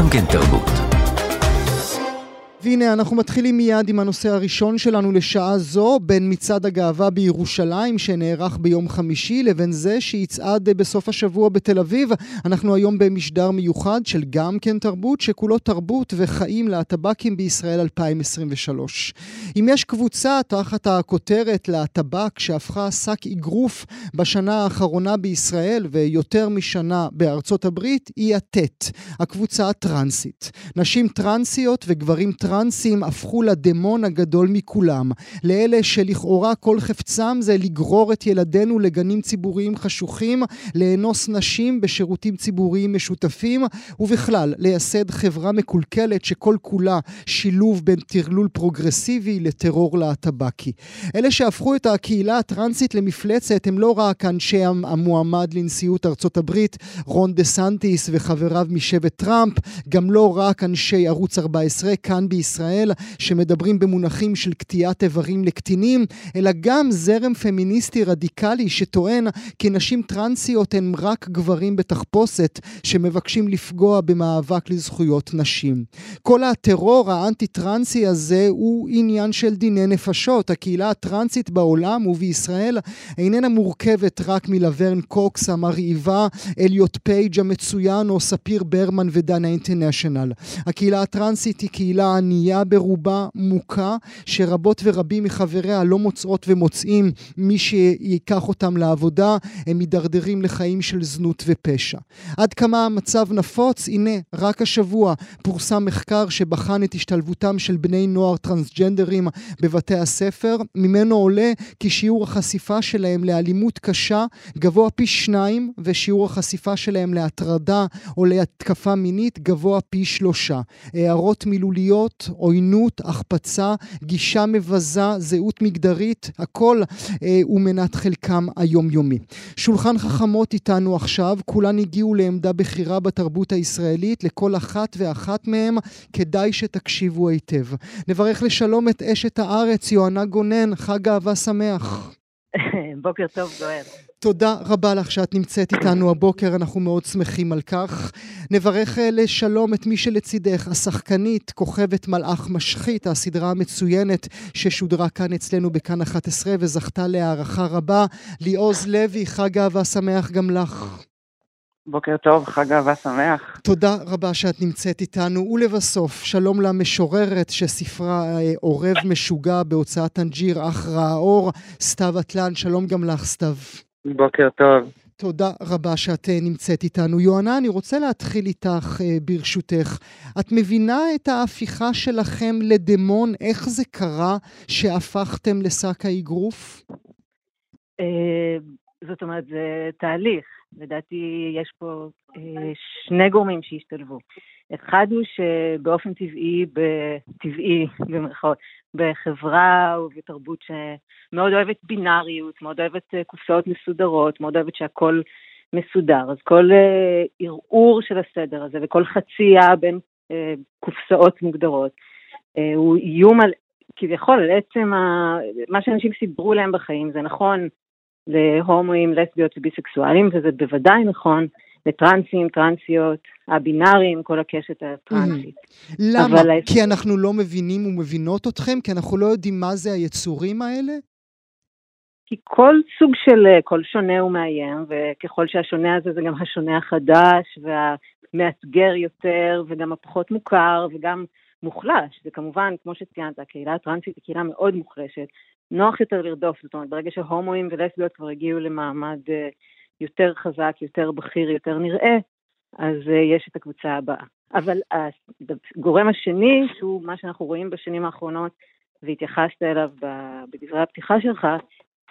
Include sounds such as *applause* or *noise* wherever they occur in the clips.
גם כן תרבות. והנה אנחנו מתחילים מיד עם הנושא הראשון שלנו לשעה זו, בין מצעד הגאווה בירושלים שנערך ביום חמישי לבין זה שיצעד בסוף השבוע בתל אביב. אנחנו היום במשדר מיוחד של גם כן תרבות, שכולו תרבות וחיים להטבקים בישראל 2023. אם יש קבוצה תחת הכותרת להטבק שהפכה שק אגרוף בשנה האחרונה בישראל ויותר משנה בארצות הברית, היא הטט, הקבוצה הטרנסית. נשים טרנסיות וגברים טרנסיים הטרנסים הפכו לדמון הגדול מכולם, לאלה שלכאורה כל חפצם זה לגרור את ילדינו לגנים ציבוריים חשוכים, לאנוס נשים בשירותים ציבוריים משותפים, ובכלל, לייסד חברה מקולקלת שכל כולה שילוב בין טרלול פרוגרסיבי לטרור להט"בקי. אלה שהפכו את הקהילה הטרנסית למפלצת הם לא רק אנשי המועמד לנשיאות ארצות הברית, רון דה סנטיס וחבריו משבט טראמפ, גם לא רק אנשי ערוץ 14 כאן בישראל. בישראל שמדברים במונחים של קטיעת איברים לקטינים, אלא גם זרם פמיניסטי רדיקלי שטוען כי נשים טרנסיות הן רק גברים בתחפושת שמבקשים לפגוע במאבק לזכויות נשים. כל הטרור האנטי-טרנסי הזה הוא עניין של דיני נפשות. הקהילה הטרנסית בעולם ובישראל איננה מורכבת רק מלברן קוקס המרהיבה, אליוט פייג' המצוין או ספיר ברמן ודנה אינטרנשיונל. הקהילה הטרנסית היא קהילה ענייה ברובה, מוכה, שרבות ורבים מחבריה לא מוצאות ומוצאים מי שיקח אותם לעבודה, הם מידרדרים לחיים של זנות ופשע. עד כמה המצב נפוץ? הנה, רק השבוע פורסם מחקר שבחן את השתלבותם של בני נוער טרנסג'נדרים בבתי הספר. ממנו עולה כי שיעור החשיפה שלהם לאלימות קשה גבוה פי שניים, ושיעור החשיפה שלהם להטרדה או להתקפה מינית גבוה פי שלושה. הערות מילוליות עוינות, החפצה, גישה מבזה, זהות מגדרית, הכל אה, הוא מנת חלקם היומיומי. שולחן חכמות איתנו עכשיו, כולן הגיעו לעמדה בכירה בתרבות הישראלית, לכל אחת ואחת מהם כדאי שתקשיבו היטב. נברך לשלום את אשת הארץ, יוהנה גונן, חג אהבה שמח. *laughs* בוקר טוב, גואל. תודה רבה לך שאת נמצאת איתנו הבוקר, אנחנו מאוד שמחים על כך. נברך אה, לשלום את מי שלצידך, השחקנית, כוכבת מלאך משחית, הסדרה המצוינת ששודרה כאן אצלנו בכאן 11 וזכתה להערכה רבה. ליעוז לוי, חג אהבה שמח גם לך. בוקר טוב, חג אהבה שמח. תודה רבה שאת נמצאת איתנו. ולבסוף, שלום למשוררת שספרה אה, עורב משוגע בהוצאת טנג'יר, אח רע האור, סתיו אטלן, שלום גם לך, סתיו. בוקר טוב. תודה רבה שאת אה, נמצאת איתנו. יוהנה, אני רוצה להתחיל איתך אה, ברשותך. את מבינה את ההפיכה שלכם לדמון? איך זה קרה שהפכתם לשק האגרוף? זאת אומרת, זה תהליך. לדעתי יש פה אה, שני גורמים שהשתלבו. אחד הוא שבאופן טבעי, טבעי במרכאות, בחברה ובתרבות שמאוד אוהבת בינאריות, מאוד אוהבת אה, קופסאות מסודרות, מאוד אוהבת שהכל מסודר. אז כל אה, ערעור של הסדר הזה וכל חצייה בין קופסאות מוגדרות הוא איום על, כביכול, על עצם ה... מה שאנשים סידרו להם בחיים, זה נכון להומואים, לסביות וביסקסואלים, וזה בוודאי נכון לטרנסים, טרנסיות, הבינאריים, כל הקשת הטרנסית. למה? אבל... כי אנחנו לא מבינים ומבינות אתכם? כי אנחנו לא יודעים מה זה היצורים האלה? כי כל סוג של, כל שונה הוא מאיים, וככל שהשונה הזה זה גם השונה החדש, והמאתגר יותר, וגם הפחות מוכר, וגם מוחלש. זה כמובן, כמו שציינת, הקהילה הטרנסית היא קהילה מאוד מוחלשת, נוח יותר לרדוף, זאת אומרת, ברגע שהומואים ולסביות כבר הגיעו למעמד אה, יותר חזק, יותר בכיר, יותר נראה, אז אה, יש את הקבוצה הבאה. אבל הגורם השני, שהוא מה שאנחנו רואים בשנים האחרונות, והתייחסת אליו בדברי הפתיחה שלך,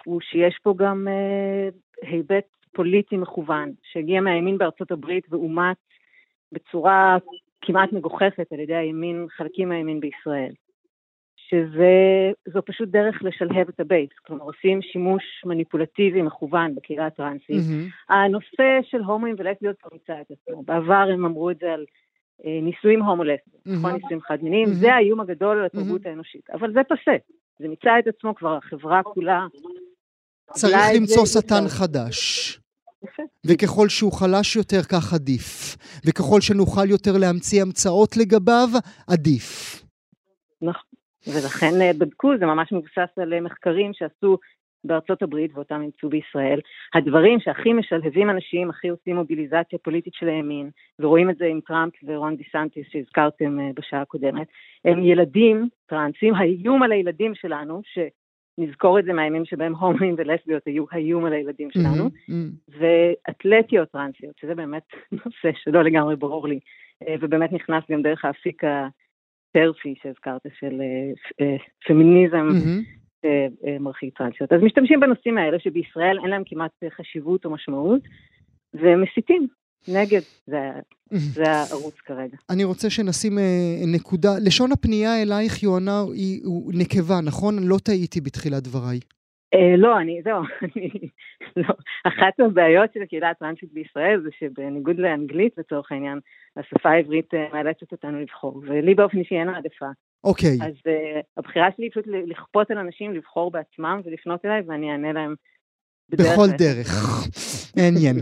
הוא שיש פה גם אה, היבט פוליטי מכוון, שהגיע מהימין בארצות הברית ואומץ בצורה כמעט מגוחכת על ידי הימין, חלקים מהימין בישראל. שזו פשוט דרך לשלהב את הבייס, כלומר עושים שימוש מניפולטיבי מכוון בקהילה הטרנסית. Mm-hmm. הנושא של הומואים ולסביות כבר נמצא את עצמו, בעבר הם אמרו את זה על אה, נישואים הומו-לסביים, mm-hmm. נכון נישואים חד מיניים, mm-hmm. זה האיום הגדול על התרבות mm-hmm. האנושית, אבל זה פסה, זה נמצא את עצמו כבר, החברה כולה... צריך למצוא שטן חדש. וככל שהוא חלש יותר, כך עדיף. וככל שנוכל יותר להמציא המצאות לגביו, עדיף. נכון. ולכן אה, בדקו, זה ממש מבוסס על אה, מחקרים שעשו בארצות הברית ואותם אימצו בישראל. הדברים שהכי משלהבים אנשים, הכי עושים מוביליזציה פוליטית של הימין, ורואים את זה עם טראמפ ורון דיסנטיס שהזכרתם אה, בשעה הקודמת, הם ילדים טרנסים, האיום על הילדים שלנו, שנזכור את זה מהימים שבהם הומואים ולסביות היו האיום על הילדים שלנו, mm-hmm, mm-hmm. ואתלטיות טרנסיות, שזה באמת *laughs* נושא שלא לגמרי ברור לי, ובאמת נכנס גם דרך האפיק טרפי שהזכרת של אה, אה, פמיניזם mm-hmm. מרחיק טרנסיות. אז משתמשים בנושאים האלה שבישראל אין להם כמעט חשיבות או משמעות, ומסיתים נגד, זה, זה הערוץ כרגע. אני רוצה שנשים נקודה, לשון הפנייה אלייך, יואנה, היא נקבה, נכון? לא טעיתי בתחילת דבריי. אה, לא, אני, זהו, *laughs* אני, לא. אחת הבעיות של הקהילה הטרנסית בישראל זה שבניגוד לאנגלית לצורך העניין, השפה העברית אה, מאלצת אותנו לבחור, ולי באופן אישי אין העדפה. אוקיי. אז uh, הבחירה שלי היא פשוט לכפות על אנשים לבחור בעצמם ולפנות אליי ואני אענה להם בכל דרך, מעניין.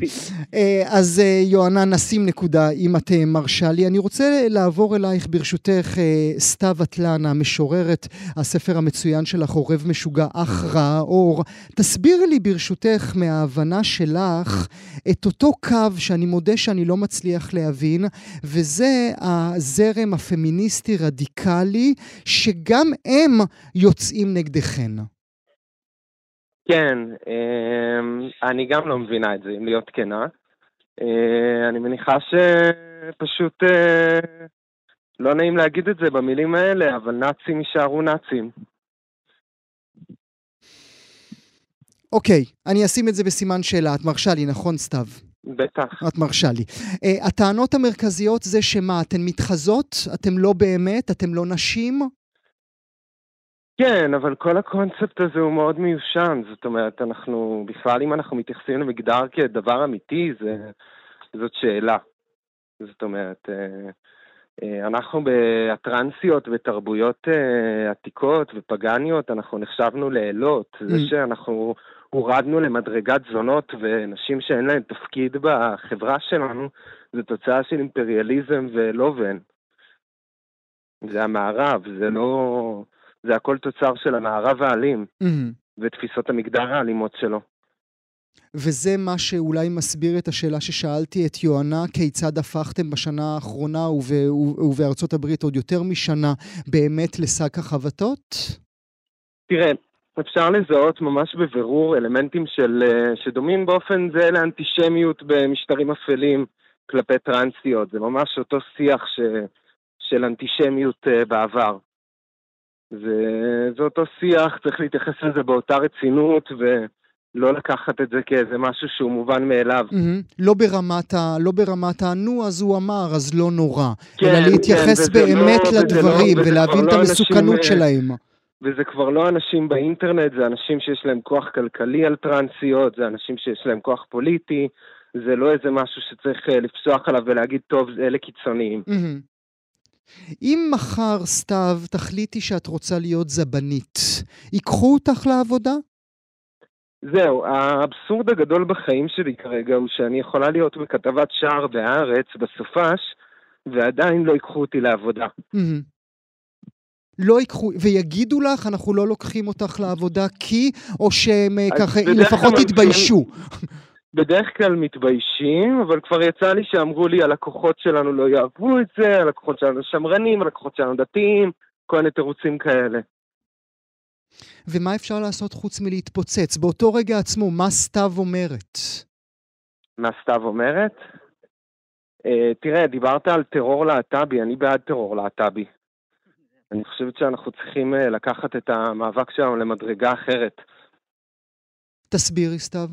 אה, אז אה, יואנה, נשים נקודה, אם את אה, מרשה לי. אני רוצה לעבור אלייך, ברשותך, סתיו אטלן, המשוררת, הספר המצוין שלך, עורב משוגע, אך רע אור. תסבירי לי, ברשותך, מההבנה שלך, את אותו קו שאני מודה שאני לא מצליח להבין, וזה הזרם הפמיניסטי-רדיקלי, שגם הם יוצאים נגדכן. כן, אמ, אני גם לא מבינה את זה, אם להיות כנה. אה, אני מניחה שפשוט אה, לא נעים להגיד את זה במילים האלה, אבל נאצים יישארו נאצים. אוקיי, אני אשים את זה בסימן שאלה. את מרשה לי, נכון, סתיו? בטח. את מרשה לי. Uh, הטענות המרכזיות זה שמה, אתן מתחזות? אתם לא באמת? אתם לא נשים? כן, אבל כל הקונספט הזה הוא מאוד מיושן. זאת אומרת, אנחנו, בכלל אם אנחנו מתייחסים למגדר כדבר אמיתי, זה, זאת שאלה. זאת אומרת, אה, אה, אנחנו בטרנסיות, בתרבויות אה, עתיקות ופגניות, אנחנו נחשבנו לאלות. Mm. זה שאנחנו הורדנו למדרגת זונות ונשים שאין להן תפקיד בחברה שלנו, זה תוצאה של אימפריאליזם ולובן. זה המערב, זה לא... זה הכל תוצר של המערב האלים, mm-hmm. ותפיסות המגדר האלימות שלו. וזה מה שאולי מסביר את השאלה ששאלתי את יואנה, כיצד הפכתם בשנה האחרונה וב, ובארצות הברית עוד יותר משנה באמת לשק החבטות? תראה, אפשר לזהות ממש בבירור אלמנטים של, אה, שדומים באופן זה לאנטישמיות במשטרים אפלים כלפי טרנסיות. זה ממש אותו שיח ש, של אנטישמיות אה, בעבר. וזה אותו שיח, צריך להתייחס לזה באותה רצינות ולא לקחת את זה כאיזה משהו שהוא מובן מאליו. Mm-hmm. לא, ברמת ה... לא ברמת ה... נו, אז הוא אמר, אז לא נורא. כן, אלא להתייחס כן, באמת לא, לדברים לא, ולהבין את לא המסוכנות אנשים, שלהם. וזה כבר לא אנשים באינטרנט, זה אנשים שיש להם כוח כלכלי על טרנסיות, זה אנשים שיש להם כוח פוליטי, זה לא איזה משהו שצריך אה, לפסוח עליו ולהגיד, טוב, אלה קיצוניים. Mm-hmm. אם מחר, סתיו, תחליטי שאת רוצה להיות זבנית, ייקחו אותך לעבודה? זהו, האבסורד הגדול בחיים שלי כרגע הוא שאני יכולה להיות בכתבת שער בהארץ, בסופש, ועדיין לא ייקחו אותי לעבודה. Mm-hmm. לא ייקחו, ויגידו לך, אנחנו לא לוקחים אותך לעבודה כי, או שהם אה, ככה לפחות יתביישו. בדרך כלל מתביישים, אבל כבר יצא לי שאמרו לי, הלקוחות שלנו לא יאהבו את זה, הלקוחות שלנו שמרנים, הלקוחות שלנו דתיים, כל מיני תירוצים כאלה. ומה אפשר לעשות חוץ מלהתפוצץ? באותו רגע עצמו, מה סתיו אומרת? מה סתיו אומרת? Uh, תראה, דיברת על טרור להט"בי, אני בעד טרור להט"בי. אני חושבת שאנחנו צריכים uh, לקחת את המאבק שלנו למדרגה אחרת. תסבירי, סתיו.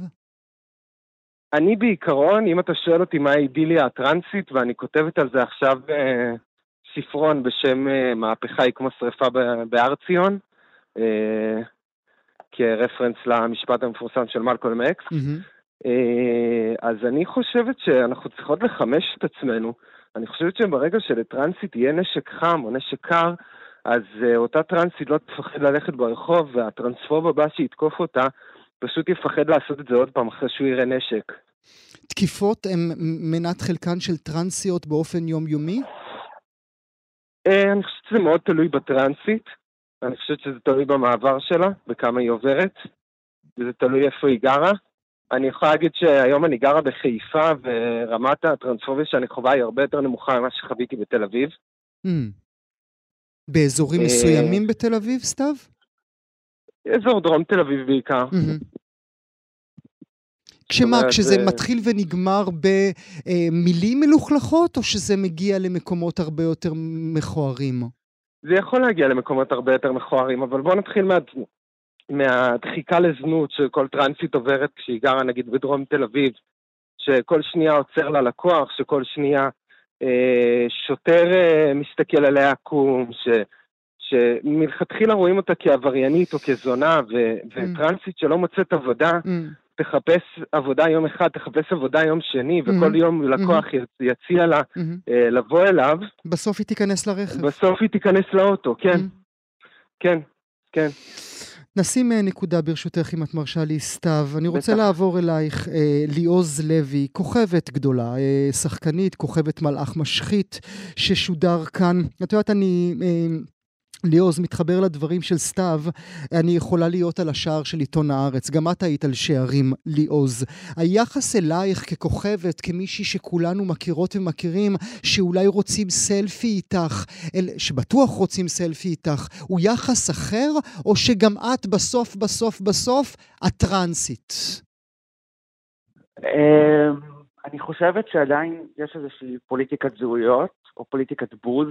אני בעיקרון, אם אתה שואל אותי מה האידיליה הטרנסית, ואני כותבת על זה עכשיו אה, ספרון בשם אה, מהפכה היא כמו שריפה בהר ציון, אה, כרפרנס למשפט המפורסם של מלקולם אקס, mm-hmm. אה, אז אני חושבת שאנחנו צריכות לחמש את עצמנו. אני חושבת שברגע שלטרנסית יהיה נשק חם או נשק קר, אז אה, אותה טרנסית לא תפחד ללכת ברחוב, והטרנספוב הבא שיתקוף אותה פשוט יפחד לעשות את זה עוד פעם אחרי שהוא יראה נשק. תקיפות הן מנת חלקן של טרנסיות באופן יומיומי? אה, אני חושבת שזה מאוד תלוי בטרנסית. אני חושבת שזה תלוי במעבר שלה, בכמה היא עוברת, וזה תלוי איפה היא גרה. אני יכול להגיד שהיום אני גרה בחיפה, ורמת הטרנספוביה שאני חווה היא הרבה יותר נמוכה ממה שחוויתי בתל אביב. Mm. באזורים אה, מסוימים בתל אביב, סתיו? אזור דרום תל אביב בעיקר. כשמה, כשזה מתחיל ונגמר במילים מלוכלכות, או שזה מגיע למקומות הרבה יותר מכוערים? זה יכול להגיע למקומות הרבה יותר מכוערים, אבל בואו נתחיל מה... מהדחיקה לזנות שכל טרנסית עוברת כשהיא גרה נגיד בדרום תל אביב, שכל שנייה עוצר לה לקוח, שכל שנייה אה, שוטר אה, מסתכל עליה עקום, ש, שמלכתחילה רואים אותה כעבריינית או כזונה, ו, mm. וטרנסית שלא מוצאת עבודה, mm. תחפש עבודה יום אחד, תחפש עבודה יום שני, mm-hmm. וכל יום לקוח mm-hmm. יציע לה mm-hmm. uh, לבוא אליו. בסוף היא תיכנס לרכב. בסוף היא תיכנס לאוטו, כן. Mm-hmm. כן, כן. נשים אה, נקודה ברשותך, אם את מרשה לי, סתיו. אני רוצה בטח. לעבור אלייך, אה, ליעוז לוי, כוכבת גדולה, אה, שחקנית, כוכבת מלאך משחית, ששודר כאן. את יודעת, אני... אה, ליאוז, מתחבר לדברים של סתיו, אני יכולה להיות על השער של עיתון הארץ. גם את היית על שערים, ליאוז. היחס אלייך ככוכבת, כמישהי שכולנו מכירות ומכירים, שאולי רוצים סלפי איתך, אל, שבטוח רוצים סלפי איתך, הוא יחס אחר, או שגם את בסוף, בסוף, בסוף, הטרנסית? אמ, אני חושבת שעדיין יש איזושהי פוליטיקת זהויות, או פוליטיקת בוז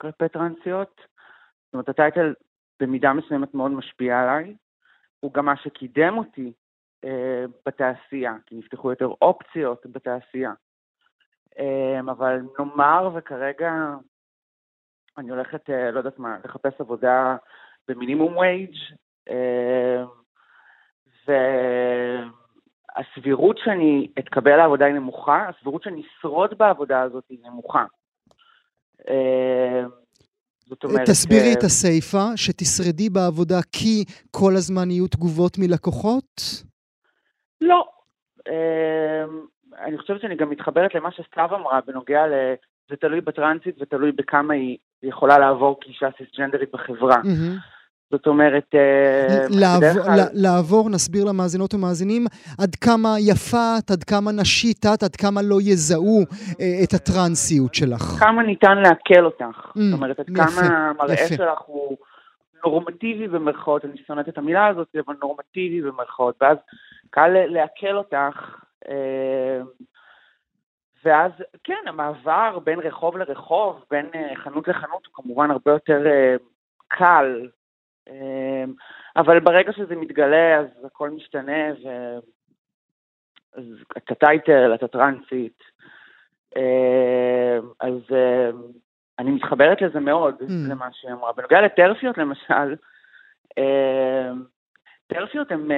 כלפי טרנסיות. זאת אומרת, הטייטל במידה מסוימת מאוד משפיע עליי, הוא גם מה שקידם אותי אה, בתעשייה, כי נפתחו יותר אופציות בתעשייה. אה, אבל נאמר וכרגע אני הולכת, אה, לא יודעת מה, לחפש עבודה במינימום וייג', אה, והסבירות שאני אתקבל לעבודה היא נמוכה, הסבירות שאני אשרוד בעבודה הזאת היא נמוכה. אה, זאת אומרת... תסבירי את הסיפה, שתשרדי בעבודה כי כל הזמן יהיו תגובות מלקוחות? לא. אמ, אני חושבת שאני גם מתחברת למה שסתיו אמרה בנוגע ל... זה תלוי בטרנסית ותלוי בכמה היא יכולה לעבור כאישה סיסג'נדרית בחברה. Mm-hmm. זאת אומרת, אה, לעבור, כלל... לעבור, נסביר למאזינות ומאזינים, עד כמה יפה את, עד כמה נשית את, עד כמה לא יזהו אה, את הטרנסיות שלך. כמה ניתן לעכל אותך. Mm, זאת אומרת, עד יפה, כמה המראה. שלך הוא נורמטיבי במרכאות, אני שונאת את המילה הזאת, אבל נורמטיבי במרכאות, ואז קל לעכל אותך. אה, ואז, כן, המעבר בין רחוב לרחוב, בין חנות לחנות, הוא כמובן הרבה יותר קל אבל ברגע שזה מתגלה אז הכל משתנה, ו... אז אתה טייטל, אתה טרנסית, אמ, אז אמ, אני מתחברת לזה מאוד, mm. למה שהיא אמרה. בנוגע לטרפיות למשל, טרפיות הן...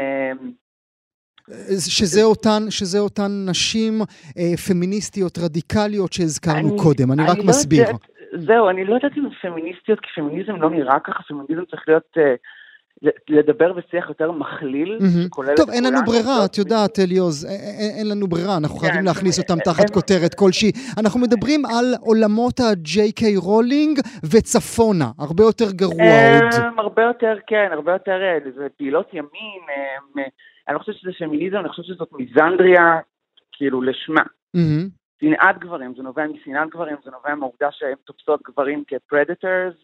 שזה אותן, שזה אותן נשים אה, פמיניסטיות רדיקליות שהזכרנו אני, קודם, אני, אני רק לא מסביר. יודעת, זהו, אני לא יודעת אם פמיניסטיות, כי פמיניזם לא נראה ככה, פמיניזם צריך להיות... אה, לדבר בשיח יותר מכליל, שכולל טוב, אין לנו ברירה, את יודעת, אליוז, אין לנו ברירה, אנחנו חייבים כן, להכניס אותם תחת כותרת כלשהי. אנחנו מדברים על עולמות קיי רולינג וצפונה, הרבה יותר גרוע עוד. הרבה יותר, כן, הרבה יותר, אה, זה פעילות ימין, אה, אני לא חושבת שזה פמיניזם, אני חושבת שזאת מיזנדריה, כאילו, לשמה. שנאת גברים, זה נובע משנאת גברים, זה נובע מהעובדה שהן תופסות גברים כפרדטורס,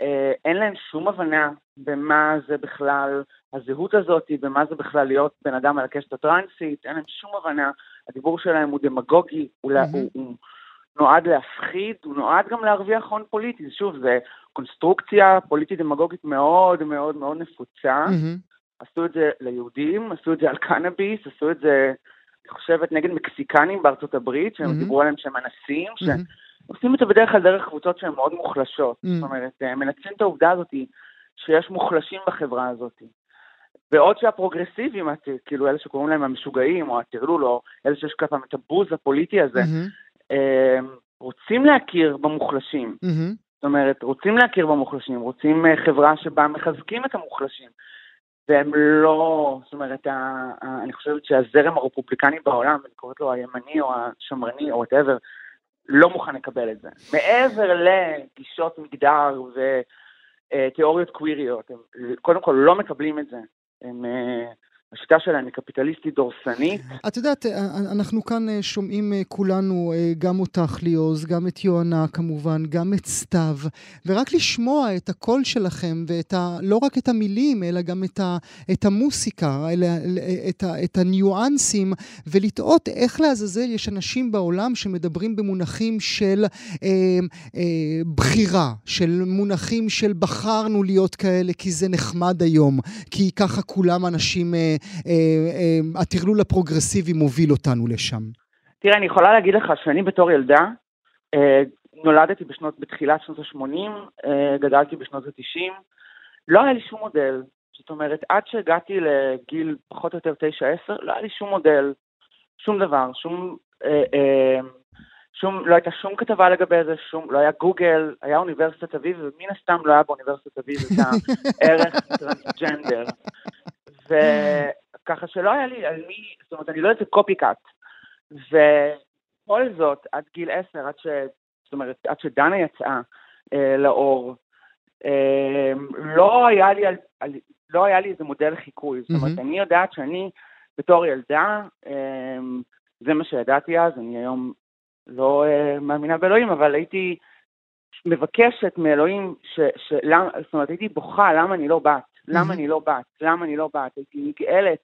אה, אין להן שום הבנה במה זה בכלל הזהות הזאת, במה זה בכלל להיות בן אדם על הקשת הטרנסית, אין להן שום הבנה, הדיבור שלהם הוא דמגוגי, הוא, mm-hmm. הוא, הוא נועד להפחיד, הוא נועד גם להרוויח הון פוליטי, שוב, זה קונסטרוקציה פוליטית דמגוגית מאוד מאוד מאוד נפוצה, mm-hmm. עשו את זה ליהודים, עשו את זה על קנאביס, עשו את זה חושבת, נגד מקסיקנים בארצות הברית, שהם mm-hmm. דיברו עליהם שהם אנסים, mm-hmm. שעושים את זה בדרך כלל דרך קבוצות שהן מאוד מוחלשות. Mm-hmm. זאת אומרת, הם מנצלים את העובדה הזאת שיש מוחלשים בחברה הזאת. בעוד שהפרוגרסיבים, כאילו אלה שקוראים להם המשוגעים, או הטרלול, או אלה שיש כלפם את הבוז הפוליטי הזה, mm-hmm. רוצים להכיר במוחלשים. Mm-hmm. זאת אומרת, רוצים להכיר במוחלשים, רוצים אה, חברה שבה מחזקים את המוחלשים. והם לא, זאת אומרת, אני חושבת שהזרם הרפובליקני בעולם, אני קוראת לו הימני או השמרני או וואטאבר, לא מוכן לקבל את זה. מעבר לגישות מגדר ותיאוריות קוויריות, הם קודם כל לא מקבלים את זה. הם אה, השיטה שלהם היא קפיטליסטית דורסנית. את יודעת, אה, אנחנו כאן אה, שומעים אה, כולנו, גם אותך ליאוז, גם את יוהנה כמובן, גם את סתיו, ורק לשמוע את הקול שלכם, ואת ה... לא רק את המילים, אלא גם את, ה, את המוסיקה, אלא, את, ה, את הניואנסים, ולתהות איך לעזאזל יש אנשים בעולם שמדברים במונחים של אה, אה, בחירה, של מונחים של בחרנו להיות כאלה כי זה נחמד היום, כי ככה כולם אנשים... אה, אה, אה, הטרלול הפרוגרסיבי מוביל אותנו לשם? תראה, אני יכולה להגיד לך שאני בתור ילדה, אה, נולדתי בשנות, בתחילת שנות ה-80, גדלתי בשנות ה-90, לא היה לי שום מודל. זאת אומרת, עד שהגעתי לגיל פחות או יותר 9-10, לא היה לי שום מודל, שום דבר, שום... שום, לא הייתה שום כתבה לגבי זה, שום, לא היה גוגל, היה אוניברסיטת אביב, ומן הסתם לא היה באוניברסיטת אביב את *laughs* הערך טרנסג'נדר. וככה שלא היה לי על מי, זאת אומרת, אני לא איזה קופי קאט. ובכל זאת, עד גיל עשר, עד ש... זאת אומרת, עד שדנה יצאה אה, לאור, אה, לא היה לי, על, על, לא היה לי איזה מודל חיקוי. זאת אומרת, אני יודעת שאני בתור ילדה, אה, זה מה שידעתי אז, אני היום לא אה, מאמינה באלוהים, אבל הייתי מבקשת מאלוהים, ש, ש, למה, זאת אומרת, הייתי בוכה למה אני לא בת. למה אני לא בת? למה אני לא בת? הייתי נגאלת.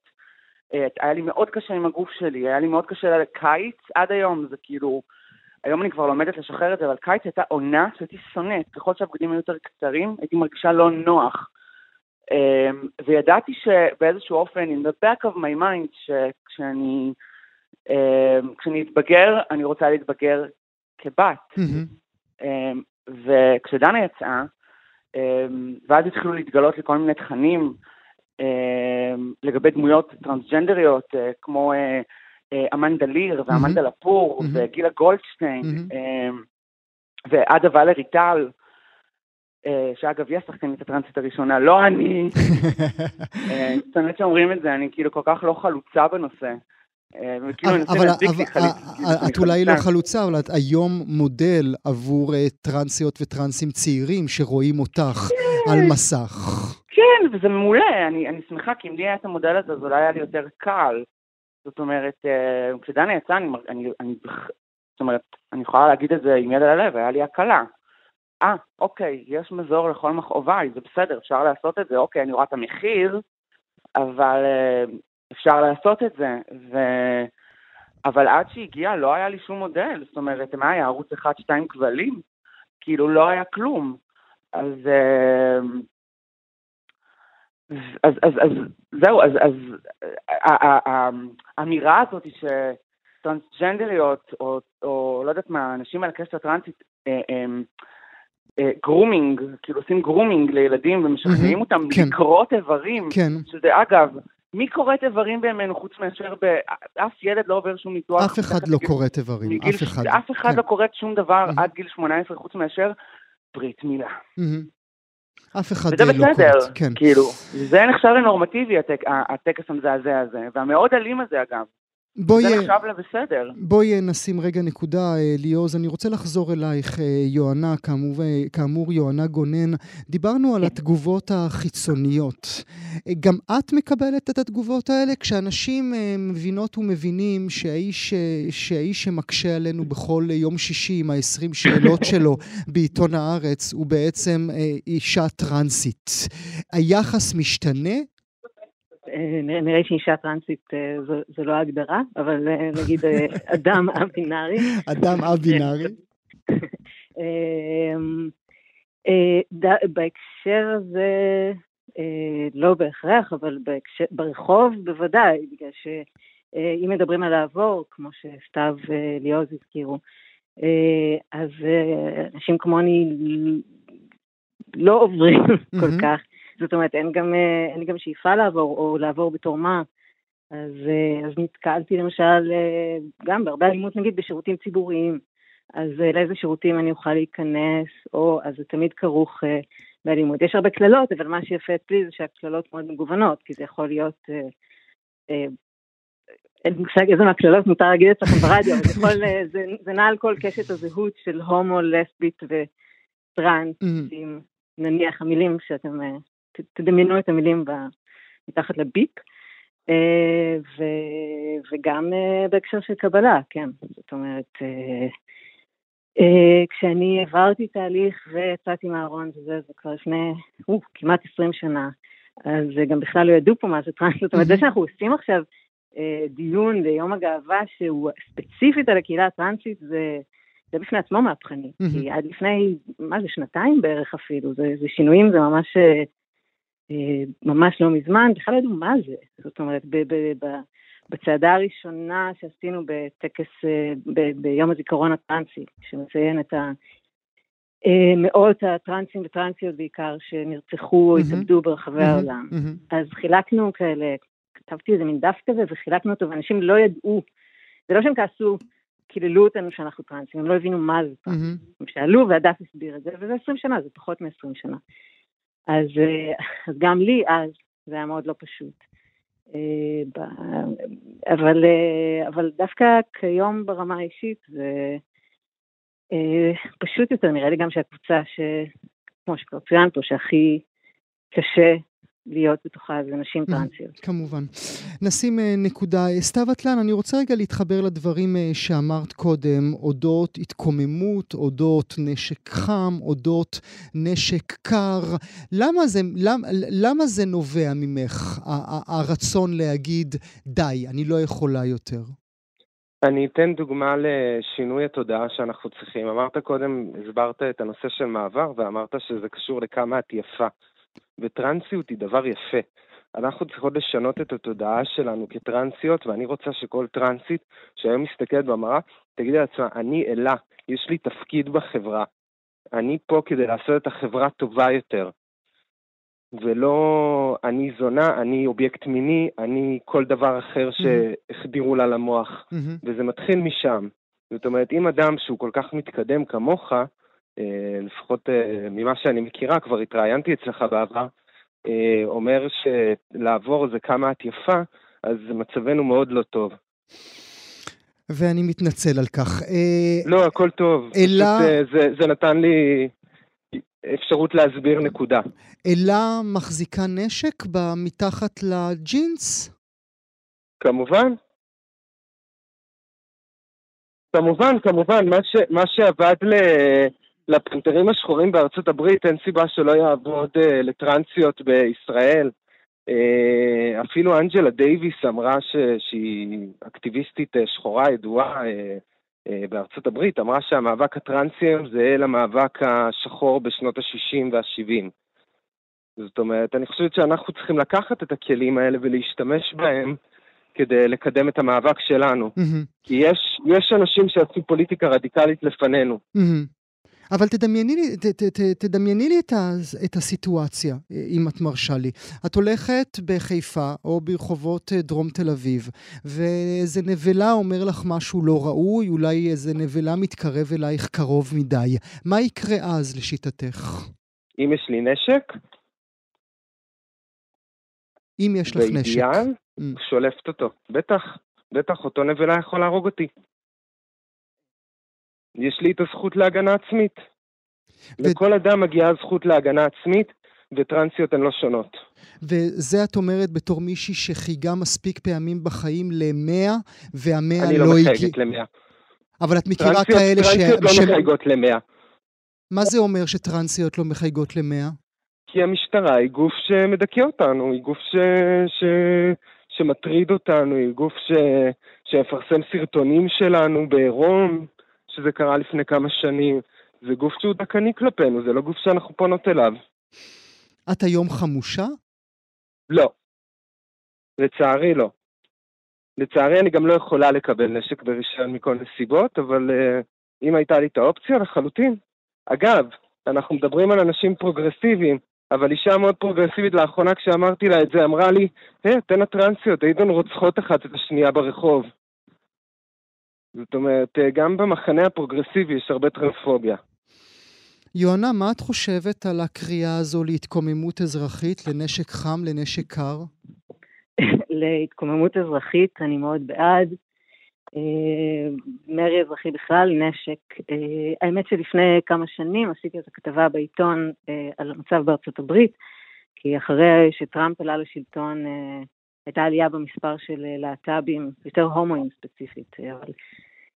אה, היה לי מאוד קשה עם הגוף שלי, היה לי מאוד קשה לקיץ, עד היום זה כאילו, היום אני כבר לומדת לשחרר את זה, אבל קיץ הייתה עונה שהייתי שונאת, ככל שהבגדים היו יותר קצרים, הייתי מרגישה לא נוח. אמ, וידעתי שבאיזשהו אופן, in the back of my mind, שכשאני אמ, כשאני אתבגר, אני רוצה להתבגר כבת. אמ, וכשדנה יצאה, ואז התחילו להתגלות לי כל מיני תכנים אמ, לגבי דמויות טרנסג'נדריות, אה, כמו אה, אה, אמנדה ליר ואמנדה לפור וגילה גולדשטיין אמ, ועדה ולרי טל. שאגב, היא השחקנית הטרנסית הראשונה, לא אני. *laughs* זאת שאומרים את זה, אני כאילו כל כך לא חלוצה בנושא. כאילו, אבל את אולי לא חלוצה, אבל את היום מודל עבור אה, טרנסיות וטרנסים צעירים שרואים אותך על כן. מסך. כן, וזה מעולה, אני שמחה, כי אם לי היה את המודל הזה, אז אולי היה לי יותר קל. זאת אומרת, אה, כשדנה יצאה, אני, זאת אומרת, אני יכולה להגיד את זה עם יד על הלב, היה לי הקלה. אה, אוקיי, יש מזור לכל מכאוביי, זה בסדר, אפשר לעשות את זה, אוקיי, אני רואה את המחיר, אבל אה, אפשר לעשות את זה. ו... אבל עד שהגיע לא היה לי שום מודל, זאת אומרת, מה היה, ערוץ 1-2 כבלים? כאילו לא היה כלום. אז, אמ, אז, אז, אז זהו, אז, אז האמירה הזאת שטרנסג'נדריות, או, או לא יודעת מה, אנשים על הקשת הטרנסית, grooming, אה, אה, כאילו עושים grooming לילדים ומשכנעים אותם כן. לכרות איברים, כן. שזה אגב, מי כורת איברים בימינו חוץ מאשר ב... אף ילד לא עובר שום ניתוח. אף אחד לא כורת איברים, אף אחד. אף אחד כן. לא כורת שום דבר עד גיל 18 חוץ מאשר ברית מילה. אף אחד לא כורת, כן. כאילו, זה נחשב לנורמטיבי הטקס המזעזע הזה, והמאוד אלים הזה אגב. בואי, זה נחשב לבסדר. בואי נשים רגע נקודה, אה, ליאוז. אני רוצה לחזור אלייך, אה, יוהנה, כאמור, אה, כאמור יוהנה גונן. דיברנו על התגובות החיצוניות. גם את מקבלת את התגובות האלה? כשאנשים מבינות ומבינים שהאיש, שהאיש שמקשה עלינו בכל יום שישי עם ה-20 שאלות *laughs* שלו בעיתון הארץ הוא בעצם אישה טרנסית, היחס משתנה? אה, נראה שאישה טרנסית אה, זו לא הגדרה, אבל אה, נגיד *laughs* אדם א-בינארי. אדם א-בינארי. *laughs* בהקשר הזה, לא בהכרח, אבל ברחוב בוודאי, בגלל שאם מדברים על לעבור, כמו שסתיו וליאוז הזכירו, אז אנשים כמוני לא עוברים *laughs* כל כך זאת אומרת, אין גם, אה, אין גם שאיפה לעבור, או לעבור בתור מה. אז, אה, אז נתקלתי למשל אה, גם בהרבה אלימות נגיד בשירותים ציבוריים. אז לאיזה שירותים אני אוכל להיכנס, או אז זה תמיד כרוך באלימות. יש הרבה קללות, אבל מה שיפה אצלי זה שהקללות מאוד מגוונות, כי זה יכול להיות... אין מושג איזה מהקללות מותר להגיד אצלכם ברדיו, אבל זה, יכול, זה, זה נע על כל קשת הזהות של הומו, לסבית וטראנס, mm-hmm. עם נניח המילים שאתם, תדמיינו את המילים מתחת לביפ, אה, ו, וגם בהקשר של קבלה, כן, זאת אומרת, כשאני עברתי תהליך ויצאתי מהארון וזה, זה כבר לפני או, כמעט 20 שנה, אז גם בכלל לא ידעו פה מה זה טראנס, זאת אומרת, זה שאנחנו עושים עכשיו אה, דיון ביום הגאווה שהוא ספציפית על הקהילה הטרנסית, זה, זה בפני עצמו מהפכני. Mm-hmm. כי עד לפני, מה זה, שנתיים בערך אפילו, זה, זה שינויים, זה ממש, אה, אה ממש לא מזמן, בכלל לא ידעו מה זה. זאת אומרת, ב, ב, ב, בצעדה הראשונה שעשינו בטקס, אה, ב, ביום הזיכרון הטרנסי, שמציין את ה... מאות הטרנסים וטרנסיות בעיקר שנרצחו או. התאבדו ברחבי. העולם. אז חילקנו כאלה כתבתי איזה מין דף כזה וחילקנו אותו, ואנשים לא ידעו, זה לא שהם כעסו, קיללו אותנו שאנחנו טרנסים, הם לא הבינו מה זה טרנסים. הם שאלו והדף הסביר את זה, וזה 20 שנה, זה פחות מ-20 שנה. אז, אה, אז גם לי אז זה היה מאוד לא פשוט. אה, אבל, אה, אבל דווקא כיום ברמה האישית זה פשוט יותר, נראה לי גם שהקבוצה ש... כמו שכבר צוין פה, שהכי קשה להיות בתוכה זה נשים mm, טרנסיות. כמובן. נשים אה, נקודה. סתיו אטלן, אני רוצה רגע להתחבר לדברים אה, שאמרת קודם, אודות התקוממות, אודות נשק חם, אודות נשק קר. למה זה, למ, למה זה נובע ממך, הרצון להגיד, די, אני לא יכולה יותר? אני אתן דוגמה לשינוי התודעה שאנחנו צריכים. אמרת קודם, הסברת את הנושא של מעבר, ואמרת שזה קשור לכמה את יפה. וטרנסיות היא דבר יפה. אנחנו צריכות לשנות את התודעה שלנו כטרנסיות, ואני רוצה שכל טרנסית שהיום מסתכלת במראה, תגיד לעצמה, אני אלה, יש לי תפקיד בחברה. אני פה כדי לעשות את החברה טובה יותר. ולא אני זונה, אני אובייקט מיני, אני כל דבר אחר שהחדירו לה למוח. Mm-hmm. וזה מתחיל משם. זאת אומרת, אם אדם שהוא כל כך מתקדם כמוך, לפחות אה, ממה שאני מכירה, כבר התראיינתי אצלך בעבר, אה, אומר שלעבור זה כמה את יפה, אז מצבנו מאוד לא טוב. ואני מתנצל על כך. לא, הכל טוב. אלא... פשוט, זה, זה נתן לי אפשרות להסביר נקודה. אלה מחזיקה נשק מתחת לג'ינס? כמובן. כמובן, כמובן, מה, ש, מה שעבד ל, לפנתרים השחורים בארצות הברית אין סיבה שלא יעבוד uh, לטרנסיות בישראל. Uh, אפילו אנג'לה דייוויס אמרה ש, שהיא אקטיביסטית uh, שחורה ידועה uh, uh, בארצות הברית, אמרה שהמאבק הטרנסי היום זה למאבק השחור בשנות ה-60 וה-70. זאת אומרת, אני חושבת שאנחנו צריכים לקחת את הכלים האלה ולהשתמש בהם כדי לקדם את המאבק שלנו. Mm-hmm. כי יש, יש אנשים שעשו פוליטיקה רדיקלית לפנינו. Mm-hmm. אבל תדמייני לי, ת, ת, ת, תדמייני לי את, ה, את הסיטואציה, אם את מרשה לי. את הולכת בחיפה או ברחובות אה, דרום תל אביב, ואיזה נבלה אומר לך משהו לא ראוי, אולי איזה נבלה מתקרב אלייך קרוב מדי. מה יקרה אז לשיטתך? אם יש לי נשק? אם יש לך נשק. באידיאל, mm. שולפת אותו. בטח, בטח, אותו נבלה יכול להרוג אותי. יש לי את הזכות להגנה עצמית. ו... לכל אדם מגיעה הזכות להגנה עצמית, וטרנסיות הן לא שונות. וזה את אומרת בתור מישהי שחייגה מספיק פעמים בחיים למאה, והמאה לא, לא הגיע... אני לא מחייגת למאה. אבל את מכירה טרנסיות, כאלה ש... טרנסיות לא ש... מחייגות למאה. מה זה אומר שטרנסיות לא מחייגות למאה? כי המשטרה היא גוף שמדכא אותנו, היא גוף ש... ש... שמטריד אותנו, היא גוף ש... שמפרסם סרטונים שלנו בעירום. שזה קרה לפני כמה שנים. זה גוף שהוא דכאני כלפינו, זה לא גוף שאנחנו פונות אליו. את היום חמושה? לא. לצערי לא. לצערי אני גם לא יכולה לקבל נשק ברישיון מכל נסיבות, אבל אה, אם הייתה לי את האופציה, לחלוטין. אגב, אנחנו מדברים על אנשים פרוגרסיביים, אבל אישה מאוד פרוגרסיבית לאחרונה כשאמרתי לה את זה, אמרה לי, היי, אתן הטרנסיות, הייתן רוצחות אחת את השנייה ברחוב. זאת אומרת, אה, גם במחנה הפרוגרסיבי יש הרבה טרנספוביה. יונה, מה את חושבת על הקריאה הזו להתקוממות אזרחית, לנשק חם, לנשק קר? להתקוממות אזרחית אני מאוד בעד. אה, מרי אזרחי בכלל, נשק. אה, האמת שלפני כמה שנים עשיתי איזו כתבה בעיתון על המצב בארצות הברית, כי אחרי שטראמפ עלה לשלטון הייתה עלייה במספר של להט"בים, יותר הומואים ספציפית, אבל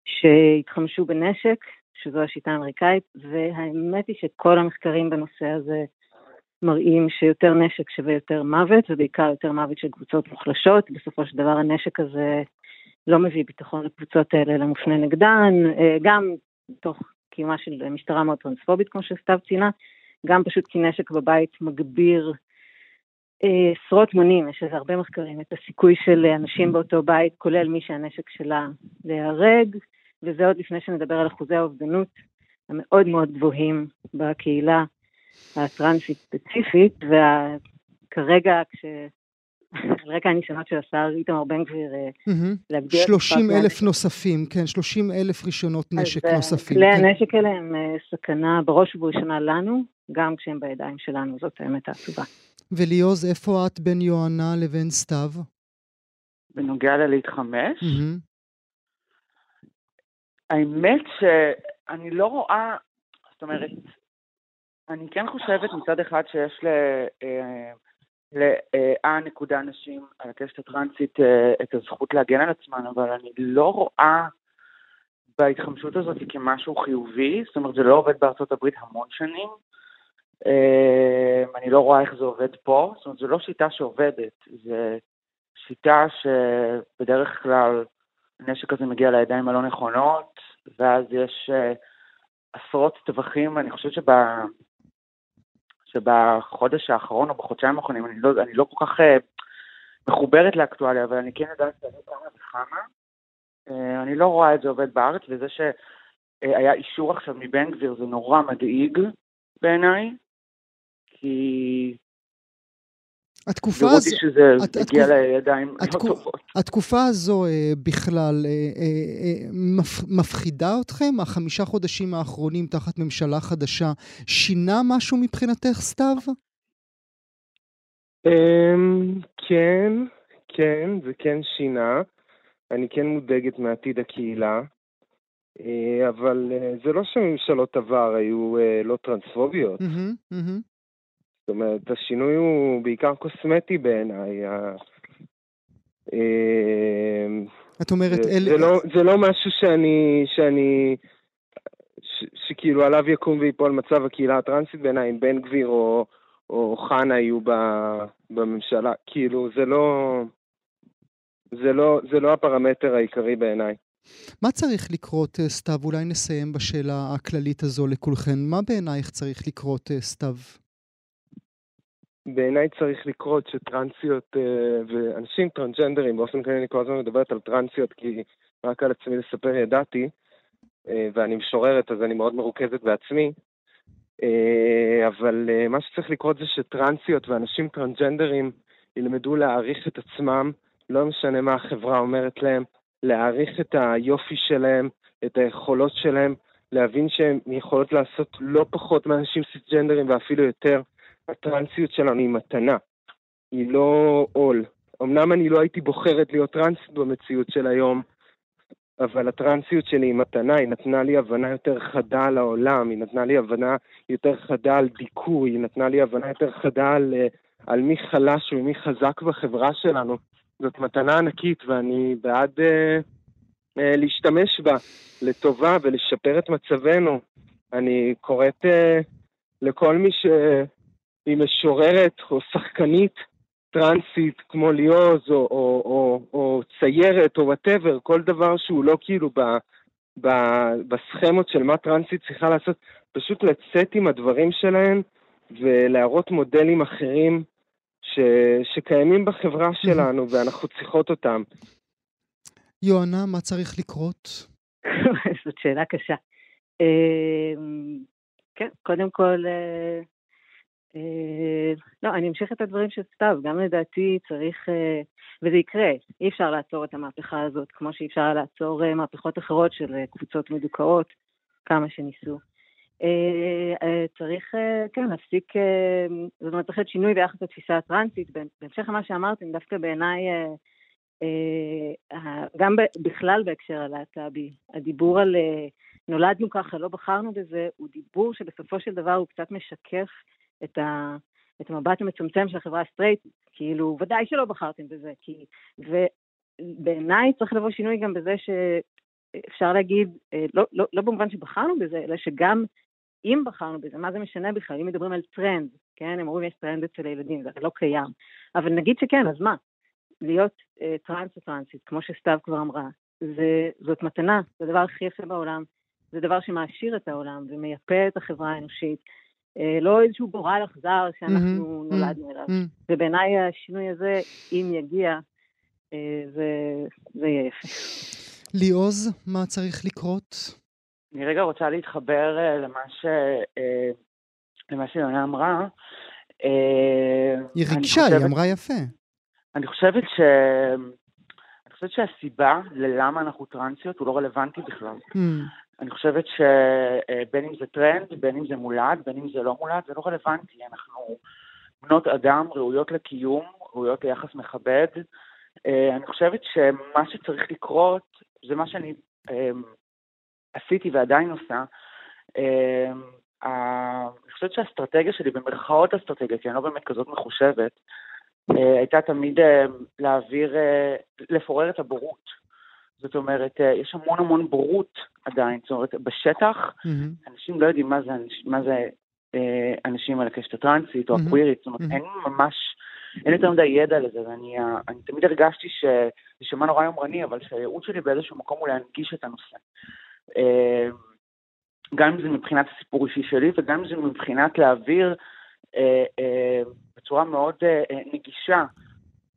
שהתחמשו בנשק, שזו השיטה האמריקאית, והאמת היא שכל המחקרים בנושא הזה מראים שיותר נשק שווה יותר מוות, ובעיקר יותר מוות של קבוצות מוחלשות. בסופו של דבר הנשק הזה לא מביא ביטחון לקבוצות האלה, אלא מופנה נגדן, אה, גם תוך קיומה של משטרה מאוד טרנספובית, כמו שסתיו ציינה, גם פשוט כי נשק בבית מגביר אה, עשרות מונים, יש לזה הרבה מחקרים, את הסיכוי של אנשים באותו בית, כולל מי שהנשק שלה, להיהרג, וזה עוד לפני שנדבר על אחוזי האובדנות המאוד מאוד גבוהים בקהילה הטרנסית ספציפית, וכרגע כש... *laughs* על רקע הניסיונות של השר איתמר בן גביר להגדיר... 30 אלף נוספים, כן, 30 אלף רישיונות נשק אה, נוספים. כלי כן. הנשק האלה הם אה, סכנה בראש ובראשונה לנו, גם כשהם בידיים שלנו, זאת האמת העצובה. וליוז, איפה את בין יוהנה לבין סתיו? בנוגע ללהתחמש? האמת שאני לא רואה, זאת אומרת, אני כן חושבת מצד אחד שיש ל... אה, לאה נקודה נשים על הקשת הטרנסית אה, את הזכות להגן על עצמן, אבל אני לא רואה בהתחמשות הזאת כמשהו חיובי, זאת אומרת זה לא עובד בארצות הברית המון שנים, אה, אני לא רואה איך זה עובד פה, זאת אומרת זו לא שיטה שעובדת, זו שיטה שבדרך כלל הנשק הזה מגיע לידיים הלא נכונות, ואז יש עשרות טווחים, אני חושבת שב... שבחודש האחרון או בחודשיים האחרונים, אני לא, אני לא כל כך uh, מחוברת לאקטואליה, אבל אני כן יודעת שאני כמה וכמה. Uh, אני לא רואה את זה עובד בארץ, וזה שהיה אישור עכשיו מבן גביר זה נורא מדאיג בעיניי, כי התקופה הזו... ורותי שזה הת, הגיע התקופ... לידיים התקופ... לא טובות. התקופה הזו אה, בכלל אה, אה, מפ... מפחידה אתכם? החמישה חודשים האחרונים תחת ממשלה חדשה שינה משהו מבחינתך, סתיו? אמ, כן, כן, זה כן שינה. אני כן מודאגת מעתיד הקהילה, אבל זה לא שממשלות עבר היו לא טרנספוביות. Mm-hmm, mm-hmm. זאת אומרת, השינוי הוא בעיקר קוסמטי בעיניי. אמ, את אומרת, זה, אל... זה, לא, זה לא משהו שאני, שאני, ש, שכאילו עליו יקום ויפול מצב הקהילה הטרנסית בעיניי, אם בן גביר או, או חנה יהיו ב, בממשלה. כאילו, זה לא, זה לא, זה לא הפרמטר העיקרי בעיניי. מה צריך לקרות, אה, סתיו? אולי נסיים בשאלה הכללית הזו לכולכן. מה בעינייך צריך לקרות, אה, סתיו? בעיניי צריך לקרות שטרנסיות uh, ואנשים טרנסג'נדרים, באופן כללי אני כל הזמן מדברת על טרנסיות כי רק על עצמי לספר ידעתי, uh, ואני משוררת אז אני מאוד מרוכזת בעצמי, uh, אבל מה שצריך לקרות זה שטרנסיות ואנשים טרנסג'נדרים ילמדו להעריך את עצמם, לא משנה מה החברה אומרת להם, להעריך את היופי שלהם, את היכולות שלהם, להבין שהן יכולות לעשות לא פחות מאנשים סיסג'נדרים ואפילו יותר. הטרנסיות שלנו היא מתנה, היא לא עול. אמנם אני לא הייתי בוחרת להיות טרנסית במציאות של היום, אבל הטרנסיות שלי היא מתנה, היא נתנה לי הבנה יותר חדה על העולם, היא נתנה לי הבנה יותר חדה על דיכוי, היא נתנה לי הבנה יותר חדה על, אה, על מי חלש ומי חזק בחברה שלנו. זאת מתנה ענקית ואני בעד אה, אה, להשתמש בה לטובה ולשפר את מצבנו. אני קוראת אה, לכל מי ש... היא משוררת או שחקנית טרנסית כמו ליאוז או, או, או, או ציירת או וואטאבר, כל דבר שהוא לא כאילו ב, ב, בסכמות של מה טרנסית צריכה לעשות, פשוט לצאת עם הדברים שלהן ולהראות מודלים אחרים ש, שקיימים בחברה שלנו ואנחנו צריכות אותם. יואנה, מה צריך לקרות? *laughs* זאת שאלה קשה. אמ, כן, קודם כל אה, לא, אני אמשיך את הדברים של סתיו, גם לדעתי צריך, אה, וזה יקרה, אי אפשר לעצור את המהפכה הזאת, כמו שאי אפשר לעצור אה, מהפכות אחרות של קבוצות מדוכאות, כמה שניסו. צריך, כן, להפסיק, זאת אומרת, צריך להיות שינוי ביחס לתפיסה הטרנסית. בהמשך למה שאמרתם, דווקא בעיניי, גם בכלל בהקשר הלהט"בי, הדיבור על נולדנו ככה, לא בחרנו בזה, הוא דיבור שבסופו של דבר הוא קצת משקף את, ה, את המבט המצומצם של החברה הסטרייטית. כאילו, ודאי שלא בחרתם בזה, כי... ובעיניי צריך לבוא שינוי גם בזה שאפשר להגיד, אה, לא, לא, לא במובן שבחרנו בזה, אלא שגם אם בחרנו בזה, מה זה משנה בכלל? אם מדברים על טרנד, כן? הם אומרים יש טרנד אצל הילדים, זה לא קיים. אבל נגיד שכן, אז מה? להיות אה, טרנס או טרנסית, כמו שסתיו כבר אמרה, זה, זאת מתנה, זה הדבר הכי יפה בעולם. זה דבר שמעשיר את העולם ומייפה את החברה האנושית. אה, לא איזשהו גורל אכזר שאנחנו mm-hmm, נולדנו אליו. Mm-hmm. ובעיניי השינוי הזה, אם יגיע, אה, זה, זה יהיה יפה. ליעוז, מה צריך לקרות? אני רגע רוצה להתחבר אה, למה, ש... למה שיונה אמרה. היא ריגשה, היא אמרה יפה. אני חושבת ש... אני חושבת שהסיבה ללמה אנחנו טרנסיות הוא לא רלוונטי בכלל. Mm. אני חושבת שבין אם זה טרנד, בין אם זה מולד, בין אם זה לא מולד, זה לא רלוונטי. אנחנו בנות אדם, ראויות לקיום, ראויות ליחס מכבד. אה, אני חושבת שמה שצריך לקרות, זה מה שאני אה, עשיתי ועדיין עושה. אה, אני חושבת שהאסטרטגיה שלי, במרכאות אסטרטגיה, כי אני לא באמת כזאת מחושבת, הייתה תמיד להעביר, לפורר את הבורות. זאת אומרת, אה, יש המון המון בורות עדיין, זאת אומרת, בשטח, mm-hmm. אנשים לא יודעים מה זה, מה זה אה, אנשים על הקשת הטרנסית או mm-hmm. הקווירית, זאת אומרת, mm-hmm. אין ממש, אין יותר מדי ידע לזה, ואני אה, תמיד הרגשתי שזה שמע נורא יומרני, אבל שהייעוד שלי באיזשהו מקום הוא להנגיש את הנושא. גם אם זה מבחינת הסיפור אישי שלי, וגם אם זה מבחינת להעביר בצורה מאוד נגישה,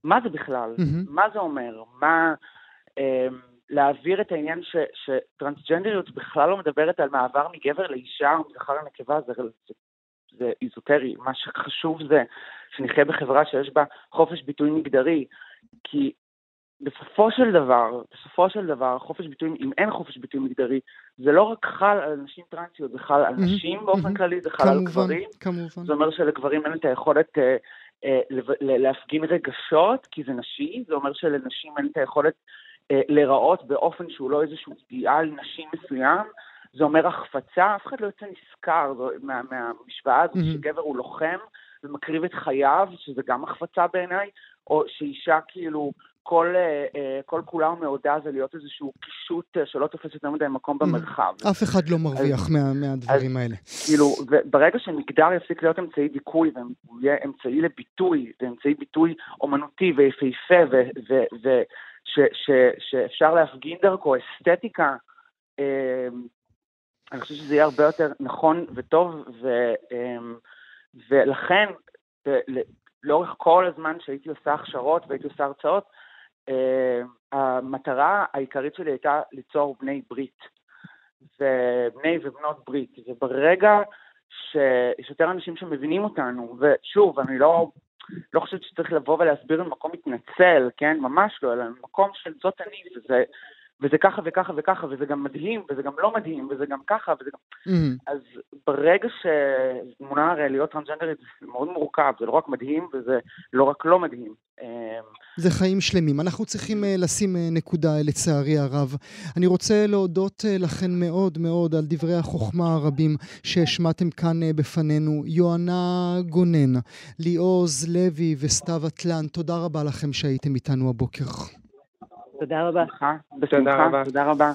מה זה בכלל, mm-hmm. מה זה אומר, מה... להעביר את העניין ש, שטרנסג'נדריות בכלל לא מדברת על מעבר מגבר לאישה או מזכר לנקבה, זה, זה, זה איזוטרי. מה שחשוב זה שנחיה בחברה שיש בה חופש ביטוי מגדרי, כי בסופו של דבר, בסופו של דבר, חופש ביטוי, אם אין חופש ביטוי מגדרי, זה לא רק חל על נשים טרנסיות, זה חל על נשים mm-hmm, באופן mm-hmm, כללי, זה חל כמובן, על גברים. כמובן. זה אומר שלגברים אין את היכולת אה, אה, להפגין רגשות, כי זה נשי, זה אומר שלנשים אין את היכולת להיראות באופן שהוא לא איזשהו אידיאל נשי מסוים, זה אומר החפצה, אף אחד לא יוצא נשכר מה, מהמשוואה הזאת mm-hmm. שגבר הוא לוחם ומקריב את חייו, שזה גם החפצה בעיניי, או שאישה כאילו כל, אה, אה, כל כולה הוא מעודה זה להיות איזשהו קישוט שלא תופס יותר מדי מקום במרחב. אף אחד לא מרוויח אז, מה, מהדברים אז, האלה. כאילו, ברגע שמגדר יפסיק להיות אמצעי דיכוי והוא יהיה אמצעי לביטוי, זה אמצעי ביטוי אומנותי ויפהפה ש, ש, שאפשר להפגין דרכו אסתטיקה, אמ, אני חושב שזה יהיה הרבה יותר נכון וטוב, ו, אמ, ולכן, לאורך כל הזמן שהייתי עושה הכשרות והייתי עושה הרצאות, אמ, המטרה העיקרית שלי הייתה ליצור בני ברית, ובני ובנות ברית, וברגע שיש יותר אנשים שמבינים אותנו, ושוב, אני לא לא חושבת שצריך לבוא ולהסביר ממקום מתנצל, כן? ממש לא, אלא ממקום של זאת אני, וזה, וזה ככה וככה וככה, וזה גם מדהים, וזה גם לא מדהים, וזה גם ככה, וזה גם... Mm-hmm. אז ברגע שתמונה הרי להיות טרנסג'נדרית זה מאוד מורכב, זה לא רק מדהים, וזה לא רק לא מדהים. אמ, זה חיים שלמים. אנחנו צריכים uh, לשים uh, נקודה, לצערי הרב. אני רוצה להודות uh, לכן מאוד מאוד על דברי החוכמה הרבים שהשמעתם כאן בפנינו. יוהנה גונן, ליעוז לוי וסתיו אטלן, תודה רבה לכם שהייתם איתנו הבוקר. תודה רבה. בשמחה, תודה רבה.